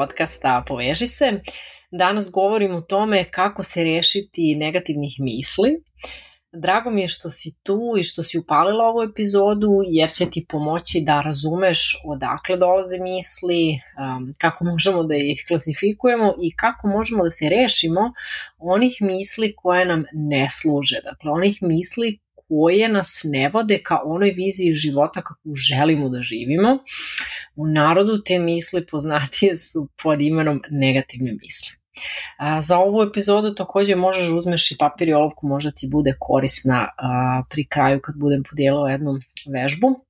podcasta Poveži se. Danas govorim o tome kako se rešiti negativnih misli. Drago mi je što si tu i što si upalila ovu epizodu jer će ti pomoći da razumeš odakle dolaze misli, um, kako možemo da ih klasifikujemo i kako možemo da se rešimo onih misli koje nam ne služe. Dakle, onih misli koje nas ne vode ka onoj viziji života kakvu želimo da živimo. U narodu te misle poznatije su pod imenom negativne misle. A, za ovu epizodu takođe možeš da uzmeš i papir i olovku, možda ti bude korisna a, pri kraju kad budem podijelila jednu vežbu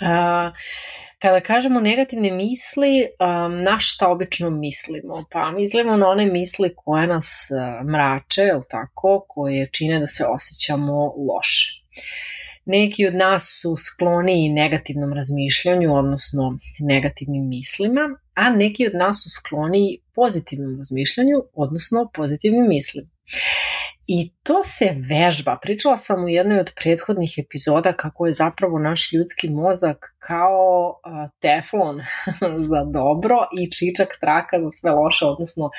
A, kada kažemo negativne misli, um, na šta obično mislimo? Pa mislimo na one misli koje nas mrače, je tako, koje čine da se osjećamo loše. Neki od nas su skloni negativnom razmišljanju, odnosno negativnim mislima, a neki od nas su skloni pozitivnom razmišljanju, odnosno pozitivnim mislima. I to se vežba. Pričala sam u jednoj od prethodnih epizoda kako je zapravo naš ljudski mozak kao teflon za dobro i čičak traka za sve loše, odnosno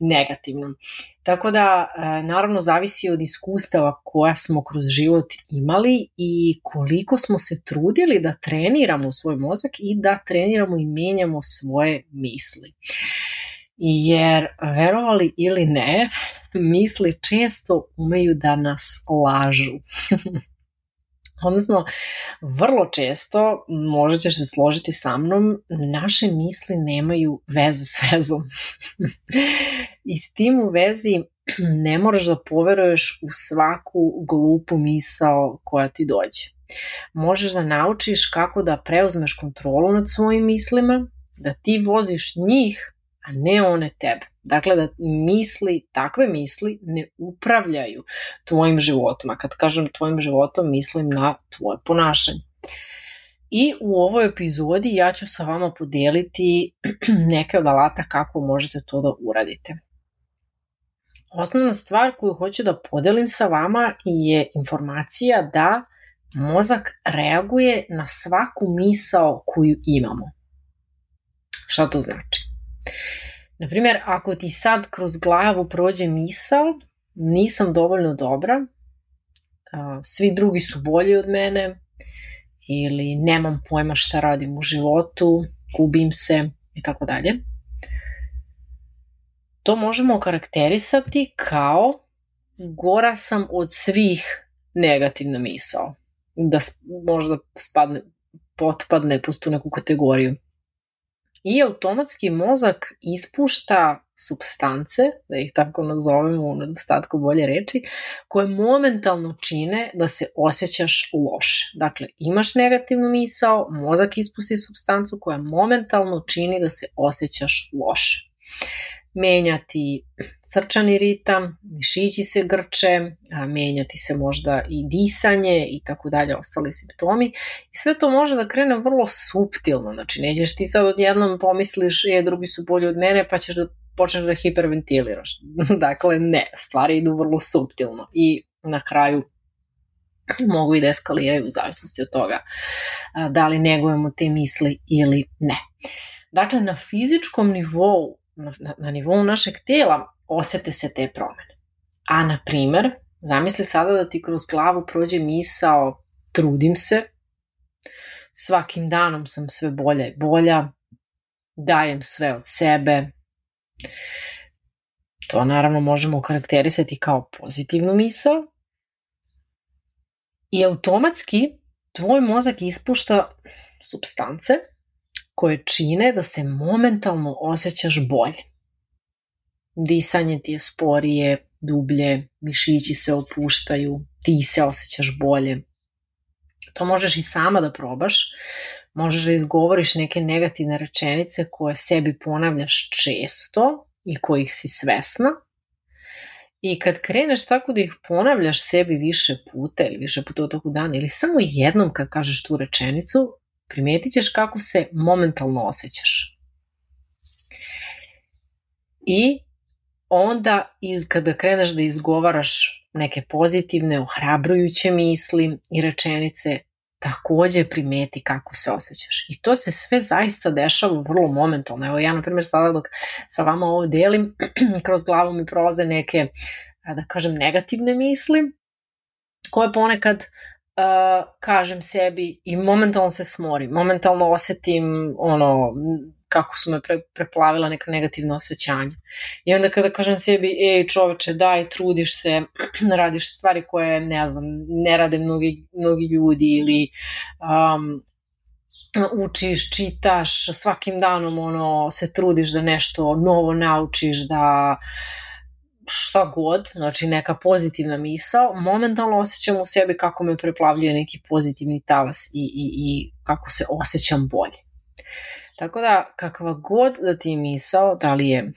negativno. Tako da, naravno, zavisi od iskustava koja smo kroz život imali i koliko smo se trudili da treniramo svoj mozak i da treniramo i menjamo svoje misli. Uh, jer verovali ili ne, misli često umeju da nas lažu. Odnosno, vrlo često, možda ćeš se složiti sa mnom, naše misli nemaju veze s vezom. I s tim u vezi ne moraš da poveruješ u svaku glupu misao koja ti dođe. Možeš da naučiš kako da preuzmeš kontrolu nad svojim mislima, da ti voziš njih a ne one tebe. Dakle, da misli, takve misli ne upravljaju tvojim životom. A kad kažem tvojim životom, mislim na tvoje ponašanje. I u ovoj epizodi ja ću sa vama podeliti neke od alata kako možete to da uradite. Osnovna stvar koju hoću da podelim sa vama je informacija da mozak reaguje na svaku misao koju imamo. Šta to znači? Naprimjer, ako ti sad kroz glavu prođe misao, nisam dovoljno dobra, svi drugi su bolji od mene, ili nemam pojma šta radim u životu, gubim se i tako dalje. To možemo karakterisati kao gora sam od svih negativna misao. Da možda spadne, potpadne pod tu neku kategoriju i automatski mozak ispušta substance, da ih tako nazovemo u nedostatku bolje reči, koje momentalno čine da se osjećaš loše. Dakle, imaš negativnu misao, mozak ispusti substancu koja momentalno čini da se osjećaš loše menjati srčani ritam, mišići se grče, menjati se možda i disanje i tako dalje, ostali simptomi. I sve to može da krene vrlo suptilno, znači nećeš ti sad odjednom pomisliš, je, drugi su bolji od mene, pa ćeš da počneš da hiperventiliraš. dakle, ne, stvari idu vrlo suptilno i na kraju mogu i da eskaliraju u zavisnosti od toga da li negujemo te misli ili ne. Dakle, na fizičkom nivou na, na nivou našeg tela osete se te promene. A, na primer, zamisli sada da ti kroz glavu prođe misao trudim se, svakim danom sam sve bolja i bolja, dajem sve od sebe. To naravno možemo karakterisati kao pozitivnu misao. I automatski tvoj mozak ispušta substance koje čine da se momentalno osjećaš bolje. Disanje ti je sporije, dublje, mišići se opuštaju, ti se osjećaš bolje. To možeš i sama da probaš, možeš da izgovoriš neke negativne rečenice koje sebi ponavljaš često i kojih si svesna. I kad kreneš tako da ih ponavljaš sebi više puta ili više puta u toku dana ili samo jednom kad kažeš tu rečenicu, Primetit ćeš kako se momentalno osjećaš. I onda iz, kada kreneš da izgovaraš neke pozitivne, ohrabrujuće misli i rečenice, takođe primeti kako se osjećaš. I to se sve zaista dešava vrlo momentalno. Evo ja, na primjer, sada dok sa vama ovo delim, kroz glavu mi prolaze neke, da kažem, negativne misli, koje ponekad Eh, kažem sebi i momentalno se smorim, momentalno osetim ono, kako su me pre, preplavila neka negativna osjećanja. I onda kada kažem sebi, ej čoveče, daj, trudiš se, radiš stvari koje, ne znam, ne rade mnogi, mnogi ljudi ili um, učiš, čitaš, svakim danom ono, se trudiš da nešto novo naučiš, da uh, šta god, znači neka pozitivna misao, momentalno osjećam u sebi kako me preplavljuje neki pozitivni talas i, i, i kako se osjećam bolje. Tako da, kakva god da ti je misao, da li je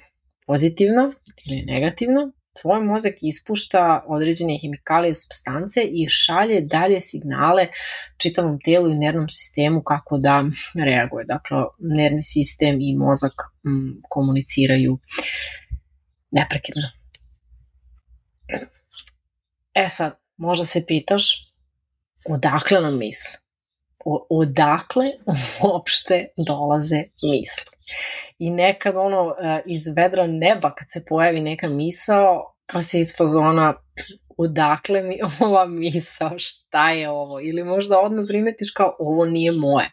pozitivna ili negativna, tvoj mozak ispušta određene hemikalije i substance i šalje dalje signale čitavom telu i nervnom sistemu kako da reaguje. Dakle, nervni sistem i mozak m, mm, komuniciraju neprekidno. E sad, možda se pitaš odakle nam misle? odakle uopšte dolaze misli? I nekad ono e, iz vedra neba kad se pojavi neka misao, pa se iz fazona odakle mi ova misao, šta je ovo? Ili možda odmah primetiš kao ovo nije moje.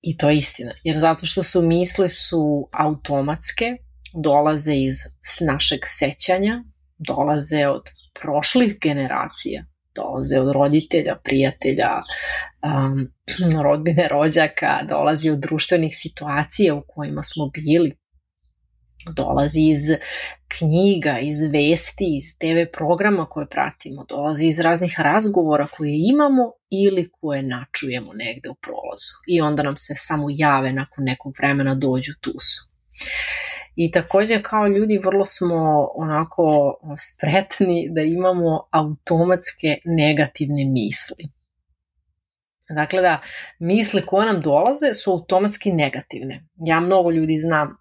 I to je istina, jer zato što su misle su automatske, dolaze iz našeg sećanja, dolaze od prošlih generacija, dolaze od roditelja, prijatelja, um, rodbine rođaka, dolazi od društvenih situacija u kojima smo bili, dolazi iz knjiga, iz vesti, iz TV programa koje pratimo, dolazi iz raznih razgovora koje imamo ili koje načujemo negde u prolazu i onda nam se samo jave nakon nekog vremena dođu tu su. I takođe kao ljudi vrlo smo onako spretni da imamo automatske negativne misli. Dakle, da, misli koje nam dolaze su automatski negativne. Ja mnogo ljudi znam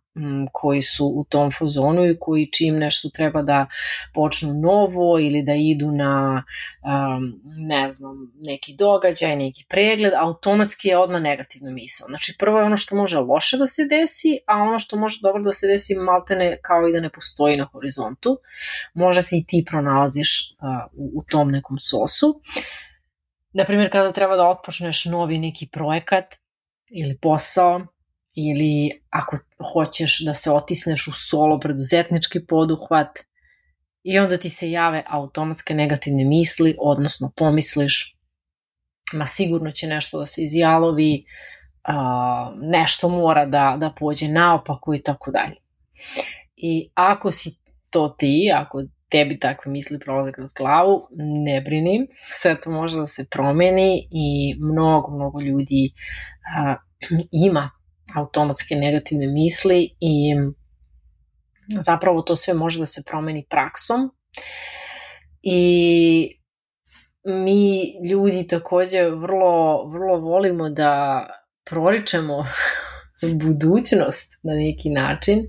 koji su u tom fazonu i koji čim nešto treba da počnu novo ili da idu na ne znam, neki događaj, neki pregled, automatski je odmah negativna misla. Znači prvo je ono što može loše da se desi, a ono što može dobro da se desi maltene kao i da ne postoji na horizontu. Možda se i ti pronalaziš u, u tom nekom sosu. Naprimjer, kada treba da otpočneš novi neki projekat ili posao, ili ako hoćeš da se otisneš u solo preduzetnički poduhvat i onda ti se jave automatske negativne misli, odnosno pomisliš ma sigurno će nešto da se izjalovi, a, nešto mora da, da pođe naopako i tako dalje. I ako si to ti, ako tebi takve misli prolaze kroz glavu, ne brini, sve to može da se promeni i mnogo, mnogo ljudi a, ima automatske negativne misli i zapravo to sve može da se promeni praksom i mi ljudi takođe vrlo, vrlo volimo da proričemo budućnost na neki način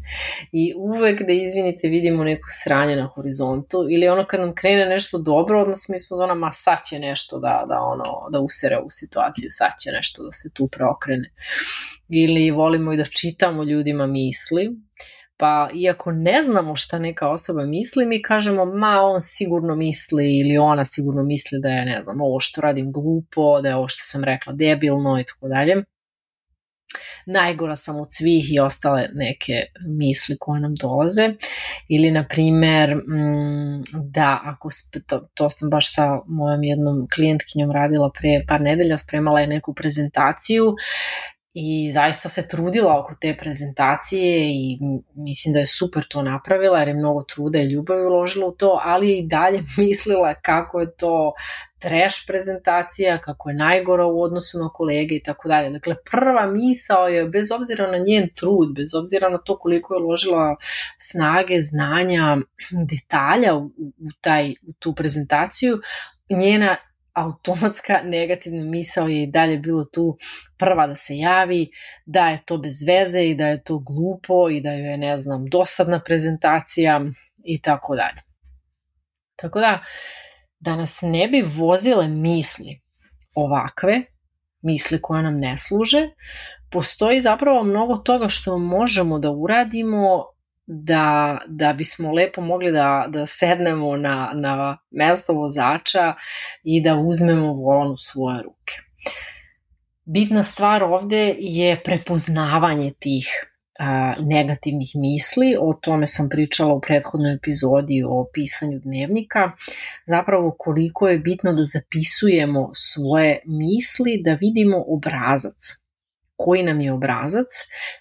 i uvek da izvinite vidimo neko sranje na horizontu ili ono kad nam krene nešto dobro odnosno mi smo zona ma sad će nešto da, da, ono, da usere u situaciju sad će nešto da se tu preokrene ili volimo i da čitamo ljudima misli pa iako ne znamo šta neka osoba misli, mi kažemo ma on sigurno misli ili ona sigurno misli da je ne znam ovo što radim glupo, da je ovo što sam rekla debilno i tako dalje najgora sam od svih i ostale neke misli koje nam dolaze. Ili, na primer, mm, da, ako, to, to sam baš sa mojom jednom klijentkinjom radila pre par nedelja, spremala je neku prezentaciju i zaista se trudila oko te prezentacije i mislim da je super to napravila jer je mnogo truda i ljubavi uložila u to, ali je i dalje mislila kako je to trash prezentacija, kako je najgora u odnosu na kolege i tako dalje. Dakle, prva misao je, bez obzira na njen trud, bez obzira na to koliko je uložila snage, znanja, detalja u, u, taj, u tu prezentaciju, njena automatska negativna misao je i dalje bilo tu prva da se javi, da je to bez veze i da je to glupo i da je, ne znam, dosadna prezentacija i tako dalje. Tako da, da nas ne bi vozile misli ovakve, misli koje nam ne služe, postoji zapravo mnogo toga što možemo da uradimo da, da bismo lepo mogli da, da sednemo na, na mesto vozača i da uzmemo volan u svoje ruke. Bitna stvar ovde je prepoznavanje tih a, negativnih misli, o tome sam pričala u prethodnoj epizodi o pisanju dnevnika, zapravo koliko je bitno da zapisujemo svoje misli, da vidimo obrazac koji nam je obrazac,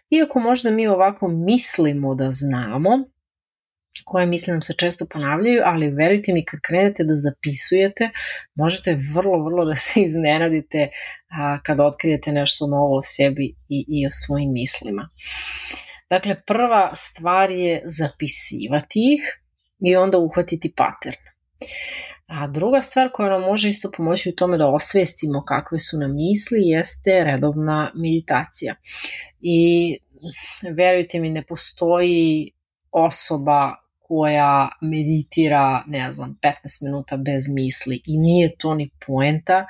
iako možda mi ovako mislimo da znamo, koje misle nam se često ponavljaju, ali verujte mi kad krenete da zapisujete, možete vrlo, vrlo da se iznenadite a, kad otkrijete nešto novo o sebi i, i o svojim mislima. Dakle, prva stvar je zapisivati ih i onda uhvatiti pattern. A druga stvar koja nam može isto pomoći u tome da osvestimo kakve su nam misli jeste redovna meditacija. I verujte mi, ne postoji osoba koja meditira, ne znam, 15 minuta bez misli i nije to ni poenta.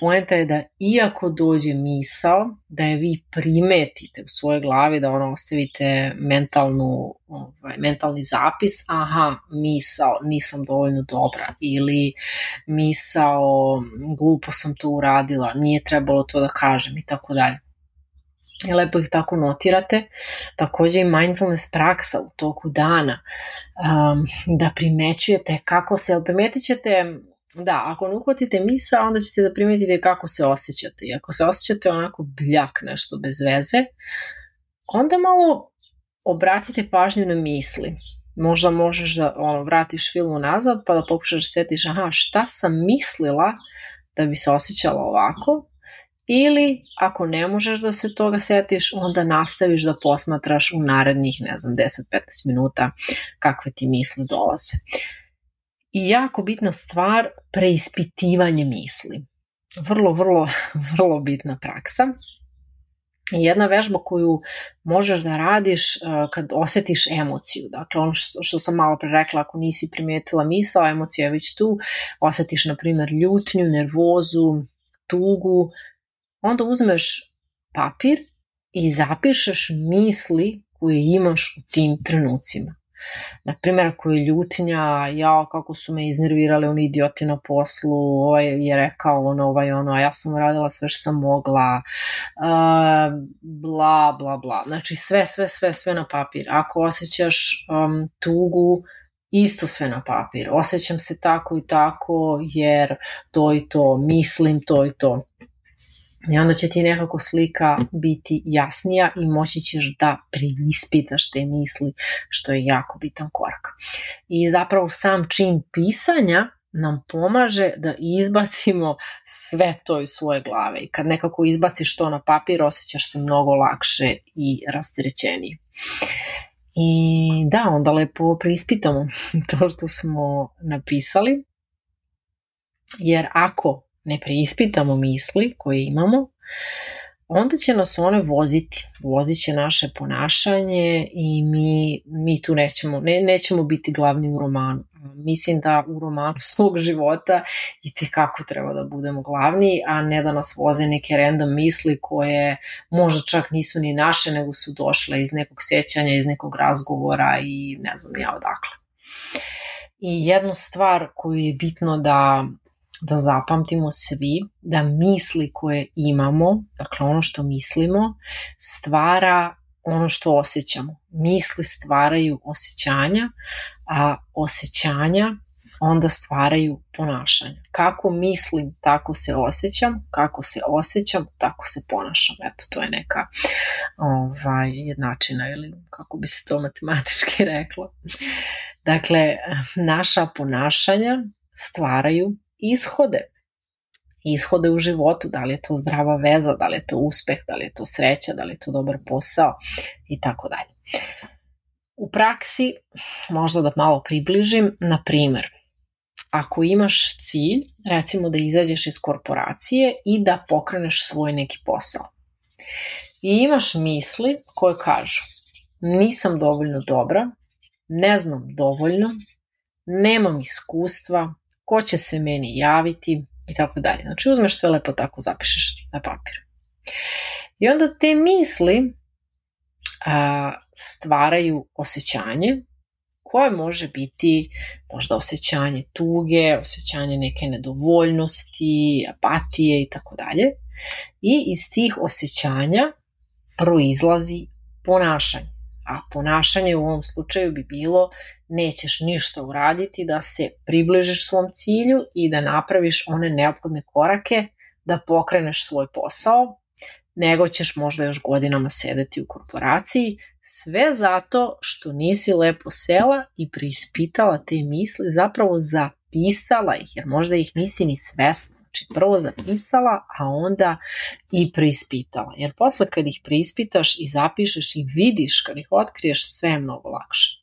Poenta je da iako dođe misao, da je vi primetite u svojoj glavi, da ono ostavite mentalnu, ovaj, mentalni zapis, aha, misao, nisam dovoljno dobra ili misao, glupo sam to uradila, nije trebalo to da kažem i tako dalje i lepo ih tako notirate. Takođe i mindfulness praksa u toku dana, um, da primećujete kako se, ali primetit ćete Da, ako ne uhvatite misa, onda ćete da primetite kako se osjećate. I ako se osjećate onako bljak nešto bez veze, onda malo obratite pažnju na misli. Možda možeš da ono, vratiš filmu nazad pa da pokušaš da setiš aha, šta sam mislila da bi se osjećala ovako Ili, ako ne možeš da se toga setiš, onda nastaviš da posmatraš u narednih, ne znam, 10-15 minuta kakve ti misli dolaze. I jako bitna stvar, preispitivanje misli. Vrlo, vrlo, vrlo bitna praksa. Jedna vežba koju možeš da radiš e, kad osetiš emociju. Dakle, ono što, što sam malo pre rekla, ako nisi primetila misao, emocija je već tu, osetiš, na primjer, ljutnju, nervozu, tugu, onda uzmeš papir i zapišeš misli koje imaš u tim trenucima. Na primjer, ako je ljutnja, ja kako su me iznervirale oni idioti na poslu, ovaj je rekao ono, ovaj ono, a ja sam radila sve što sam mogla, uh, bla, bla, bla. Znači sve, sve, sve, sve na papir. Ako osjećaš um, tugu, isto sve na papir. Osećam se tako i tako jer to i to, mislim to i to I onda će ti nekako slika biti jasnija i moći ćeš da preispitaš te misli, što je jako bitan korak. I zapravo sam čin pisanja nam pomaže da izbacimo sve to iz svoje glave i kad nekako izbaciš to na papir osjećaš se mnogo lakše i rastrećenije. I da, onda lepo preispitamo to što smo napisali, jer ako ne preispitamo misli koje imamo, onda će nas one voziti, vozit će naše ponašanje i mi, mi tu nećemo, ne, nećemo biti glavni u romanu. Mislim da u romanu svog života i te kako treba da budemo glavni, a ne da nas voze neke random misli koje možda čak nisu ni naše, nego su došle iz nekog sećanja, iz nekog razgovora i ne znam ja odakle. I jednu stvar koju je bitno da da zapamtimo svi da misli koje imamo, dakle ono što mislimo, stvara ono što osjećamo. Misli stvaraju osjećanja, a osjećanja onda stvaraju ponašanje. Kako mislim, tako se osjećam, kako se osjećam, tako se ponašam. Eto, to je neka ovaj, jednačina ili kako bi se to matematički reklo. Dakle, naša ponašanja stvaraju ishode. Ishode u životu, da li je to zdrava veza, da li je to uspeh, da li je to sreća, da li je to dobar posao i tako dalje. U praksi, možda da malo približim, na primer, ako imaš cilj, recimo da izađeš iz korporacije i da pokreneš svoj neki posao. I imaš misli koje kažu nisam dovoljno dobra, ne znam dovoljno, nemam iskustva, ko će se meni javiti i tako dalje. Znači uzmeš sve lepo tako zapišeš na papir. I onda te misli a, stvaraju osjećanje koje može biti možda osjećanje tuge, osjećanje neke nedovoljnosti, apatije i tako dalje. I iz tih osjećanja proizlazi ponašanje. A ponašanje u ovom slučaju bi bilo nećeš ništa uraditi da se približiš svom cilju i da napraviš one neophodne korake da pokreneš svoj posao, nego ćeš možda još godinama sedeti u korporaciji, sve zato što nisi lepo sela i prispitala te misli, zapravo zapisala ih, jer možda ih nisi ni svesna. Znači, prvo zapisala, a onda i preispitala. Jer posle kad ih preispitaš i zapišeš i vidiš, kad ih otkriješ, sve je mnogo lakše.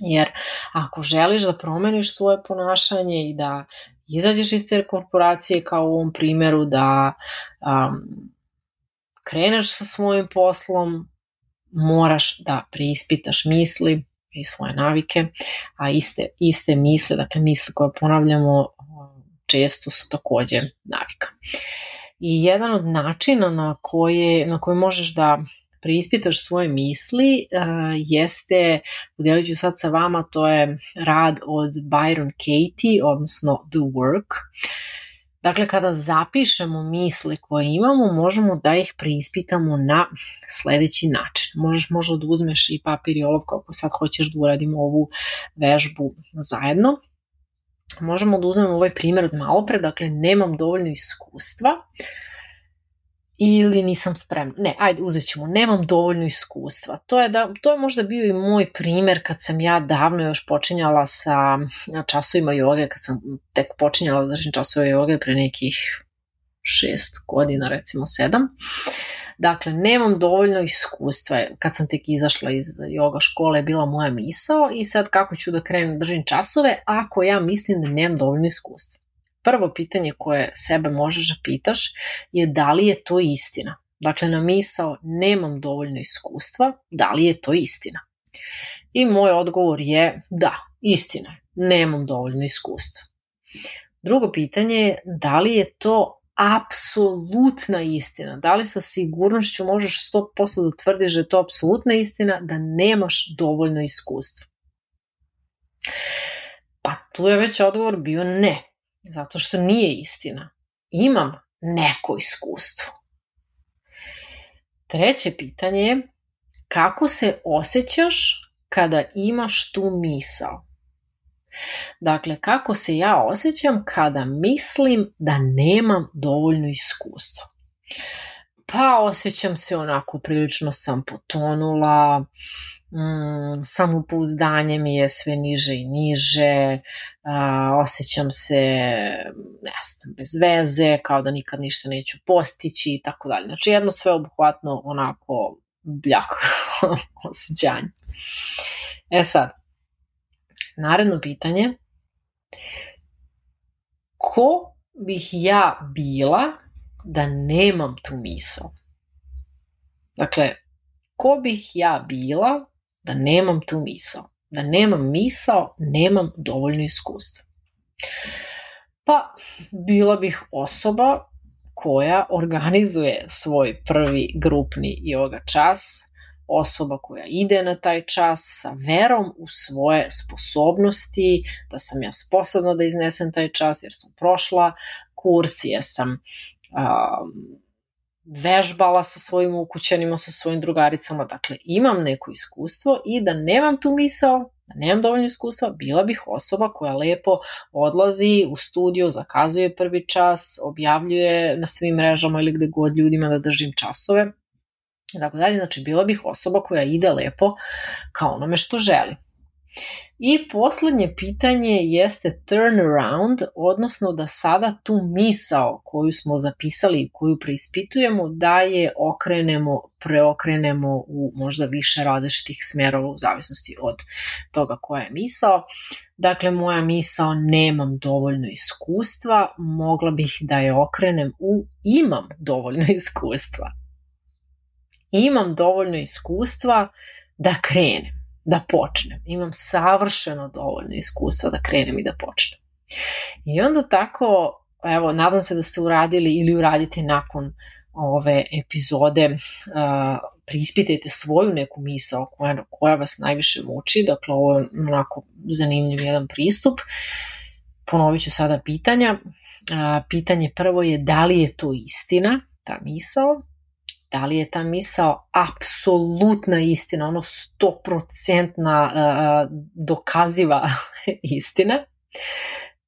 Jer ako želiš da promeniš svoje ponašanje i da izađeš iz te korporacije kao u ovom primjeru, da um, kreneš sa svojim poslom, moraš da preispitaš misli i svoje navike, a iste, iste misle, dakle misle koje ponavljamo često su takođe navika. I jedan od načina na koje, na koje možeš da preispitaš svoje misli uh, jeste, podelit ću sad sa vama, to je rad od Byron Katie, odnosno The Work. Dakle, kada zapišemo misli koje imamo, možemo da ih preispitamo na sledeći način. Možeš možda da uzmeš i papir i olovku ako sad hoćeš da uradimo ovu vežbu zajedno možemo da uzmemo ovaj primer od malopre, dakle nemam dovoljno iskustva ili nisam spremna. Ne, ajde, uzet ćemo, nemam dovoljno iskustva. To je, da, to je možda bio i moj primer kad sam ja davno još počinjala sa časovima joge, kad sam tek počinjala da držim časove joge pre nekih šest godina, recimo sedam. Uh, Dakle, nemam dovoljno iskustva. Kad sam tek izašla iz yoga škole je bila moja misao i sad kako ću da krenem da držim časove ako ja mislim da nemam dovoljno iskustva. Prvo pitanje koje sebe možeš da pitaš je da li je to istina. Dakle, na misao nemam dovoljno iskustva, da li je to istina? I moj odgovor je da, istina je, nemam dovoljno iskustva. Drugo pitanje je da li je to apsolutna istina. Da li sa sigurnošću možeš 100% da tvrdiš da je to apsolutna istina, da nemaš dovoljno iskustva? Pa tu je već odgovor bio ne, zato što nije istina. Imam neko iskustvo. Treće pitanje je kako se osjećaš kada imaš tu misao? Dakle, kako se ja osjećam kada mislim da nemam dovoljno iskustva? Pa osjećam se onako, prilično sam potonula, mm, samopouzdanje mi je sve niže i niže, a, osjećam se, ne znam, bez veze, kao da nikad ništa neću postići i tako dalje. Znači jedno sveobuhvatno onako bljak osjećanje. E sad, Naredno pitanje. Ko bih ja bila da nemam tu misao? Dakle, ko bih ja bila da nemam tu misao? Da nemam misao, nemam dovoljno iskustva. Pa, bila bih osoba koja organizuje svoj prvi grupni yoga čas, osoba koja ide na taj čas sa verom u svoje sposobnosti, da sam ja sposobna da iznesem taj čas jer sam prošla kurs, jesam um, vežbala sa svojim ukućanima, sa svojim drugaricama, dakle imam neko iskustvo i da nemam tu misao, da nemam dovoljno iskustva, bila bih osoba koja lepo odlazi u studio, zakazuje prvi čas, objavljuje na svim mrežama ili gde god ljudima da držim časove, tako dalje. Znači, bila bih osoba koja ide lepo kao onome što želi. I poslednje pitanje jeste turn around, odnosno da sada tu misao koju smo zapisali i koju preispitujemo, da je okrenemo, preokrenemo u možda više različitih smerova u zavisnosti od toga koja je misao. Dakle, moja misao nemam dovoljno iskustva, mogla bih da je okrenem u imam dovoljno iskustva imam dovoljno iskustva da krenem, da počnem. Imam savršeno dovoljno iskustva da krenem i da počnem. I onda tako, evo, nadam se da ste uradili ili uradite nakon ove epizode uh, preispitajte svoju neku misao koja, koja vas najviše muči, dakle ovo je onako zanimljiv jedan pristup. Ponovit ću sada pitanja. Uh, pitanje prvo je da li je to istina, ta misao, da li je ta misao apsolutna istina, ono stoprocentna e, e, dokaziva istina.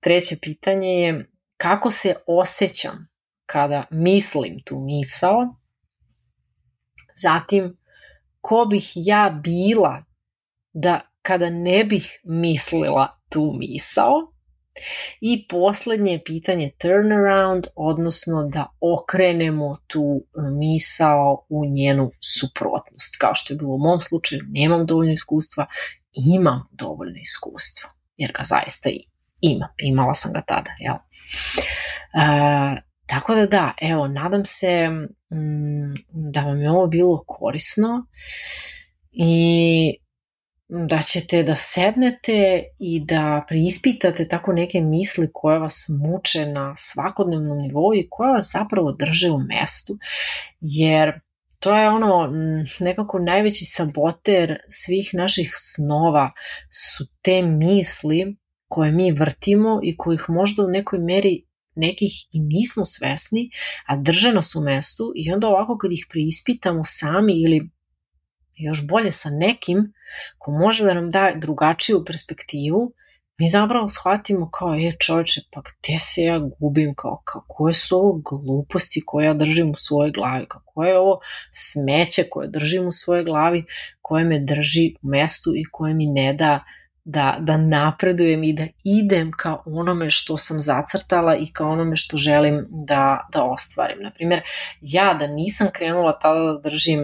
Treće pitanje je kako se osjećam kada mislim tu misao. Zatim, ko bih ja bila da kada ne bih mislila tu misao. I poslednje pitanje turnaround, odnosno da okrenemo tu e, misao u njenu suprotnost. Kao što je bilo u mom slučaju, nemam dovoljno iskustva, imam dovoljno iskustva, jer ga zaista i imam, imala sam ga tada, jel? E, tako da da, evo, nadam se m, mm, da vam je ovo bilo korisno i da ćete da sednete i da preispitate tako neke misli koje vas muče na svakodnevnom nivou i koje vas zapravo drže u mestu. Jer to je ono mm, nekako najveći saboter svih naših snova su te misli koje mi vrtimo i kojih možda u nekoj meri nekih i nismo svesni, a drže nas u mestu i onda ovako kad ih preispitamo sami ili još bolje sa nekim ko može da nam da drugačiju perspektivu, mi zapravo shvatimo kao, je čovječe, pa gde se ja gubim, kao, kao koje su ovo gluposti koje ja držim u svojoj glavi, kao koje je ovo smeće koje držim u svojoj glavi, koje me drži u mestu i koje mi ne da uh, da, da napredujem i da idem ka onome što sam zacrtala i ka onome što želim da, da ostvarim. Naprimer, ja da nisam krenula tada da držim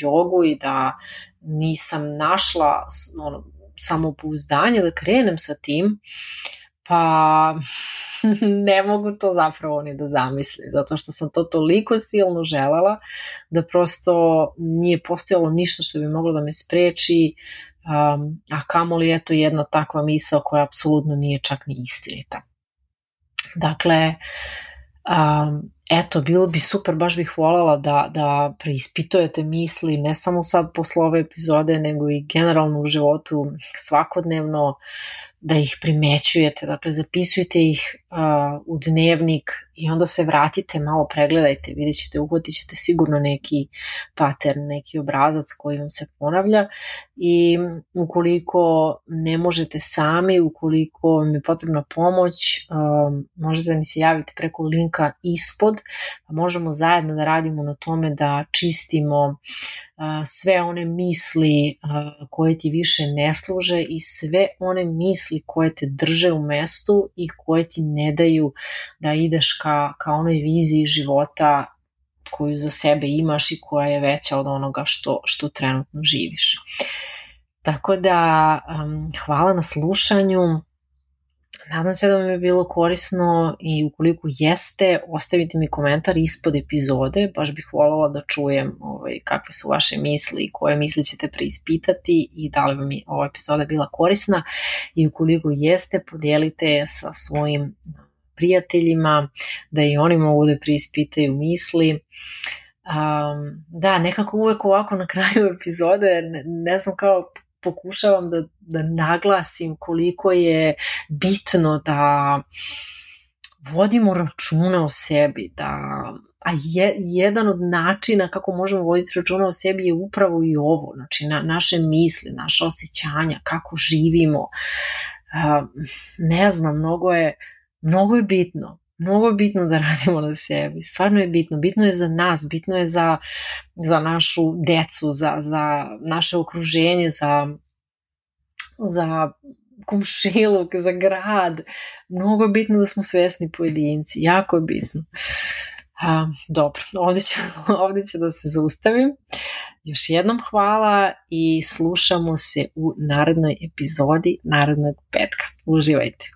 jogu i da nisam našla ono, samopouzdanje da krenem sa tim, pa ne mogu to zapravo ni da zamislim, zato što sam to toliko silno želala da prosto nije postojalo ništa što bi moglo da me spreči um, a kamoli eto jedna takva misao koja apsolutno nije čak ni istinita. Dakle, um, eto, bilo bi super, baš bih voljela da, da preispitujete misli ne samo sad posle ove epizode, nego i generalno u životu svakodnevno, da ih primećujete, dakle zapisujte ih uh, u dnevnik i onda se vratite, malo pregledajte, vidjet ćete, uhvatit ćete sigurno neki pattern, neki obrazac koji vam se ponavlja i ukoliko ne možete sami, ukoliko vam je potrebna pomoć, um, možete da mi se javite preko linka ispod, pa možemo zajedno da radimo na tome da čistimo sve one misli koje ti više ne služe i sve one misli koje te drže u mestu i koje ti ne ne daju da ideš ka, ka onoj viziji života koju za sebe imaš i koja je veća od onoga što, što trenutno živiš. Tako da um, hvala na slušanju. Nadam se da vam je bilo korisno i ukoliko jeste, ostavite mi komentar ispod epizode, baš bih voljela da čujem ovaj, kakve su vaše misli koje misli ćete preispitati i da li vam je ova epizoda bila korisna i ukoliko jeste, podijelite je sa svojim prijateljima, da i oni mogu da preispitaju misli. Um, da, nekako uvek ovako na kraju epizode, ne, ne znam kao pokušavam da, da naglasim koliko je bitno da vodimo računa o sebi, da a je, jedan od načina kako možemo voditi računa o sebi je upravo i ovo, znači na, naše misli, naše osjećanja, kako živimo, uh, ne znam, mnogo je, mnogo je bitno Mnogo bitno da radimo na sebi, stvarno je bitno, bitno je za nas, bitno je za, za našu decu, za, za naše okruženje, za, za komšiluk, za grad. Mnogo je bitno da smo svesni pojedinci, jako je bitno. A, dobro, ovde ću, ovde ću da se zaustavim. Još jednom hvala i slušamo se u narednoj epizodi narednog petka. Uživajte!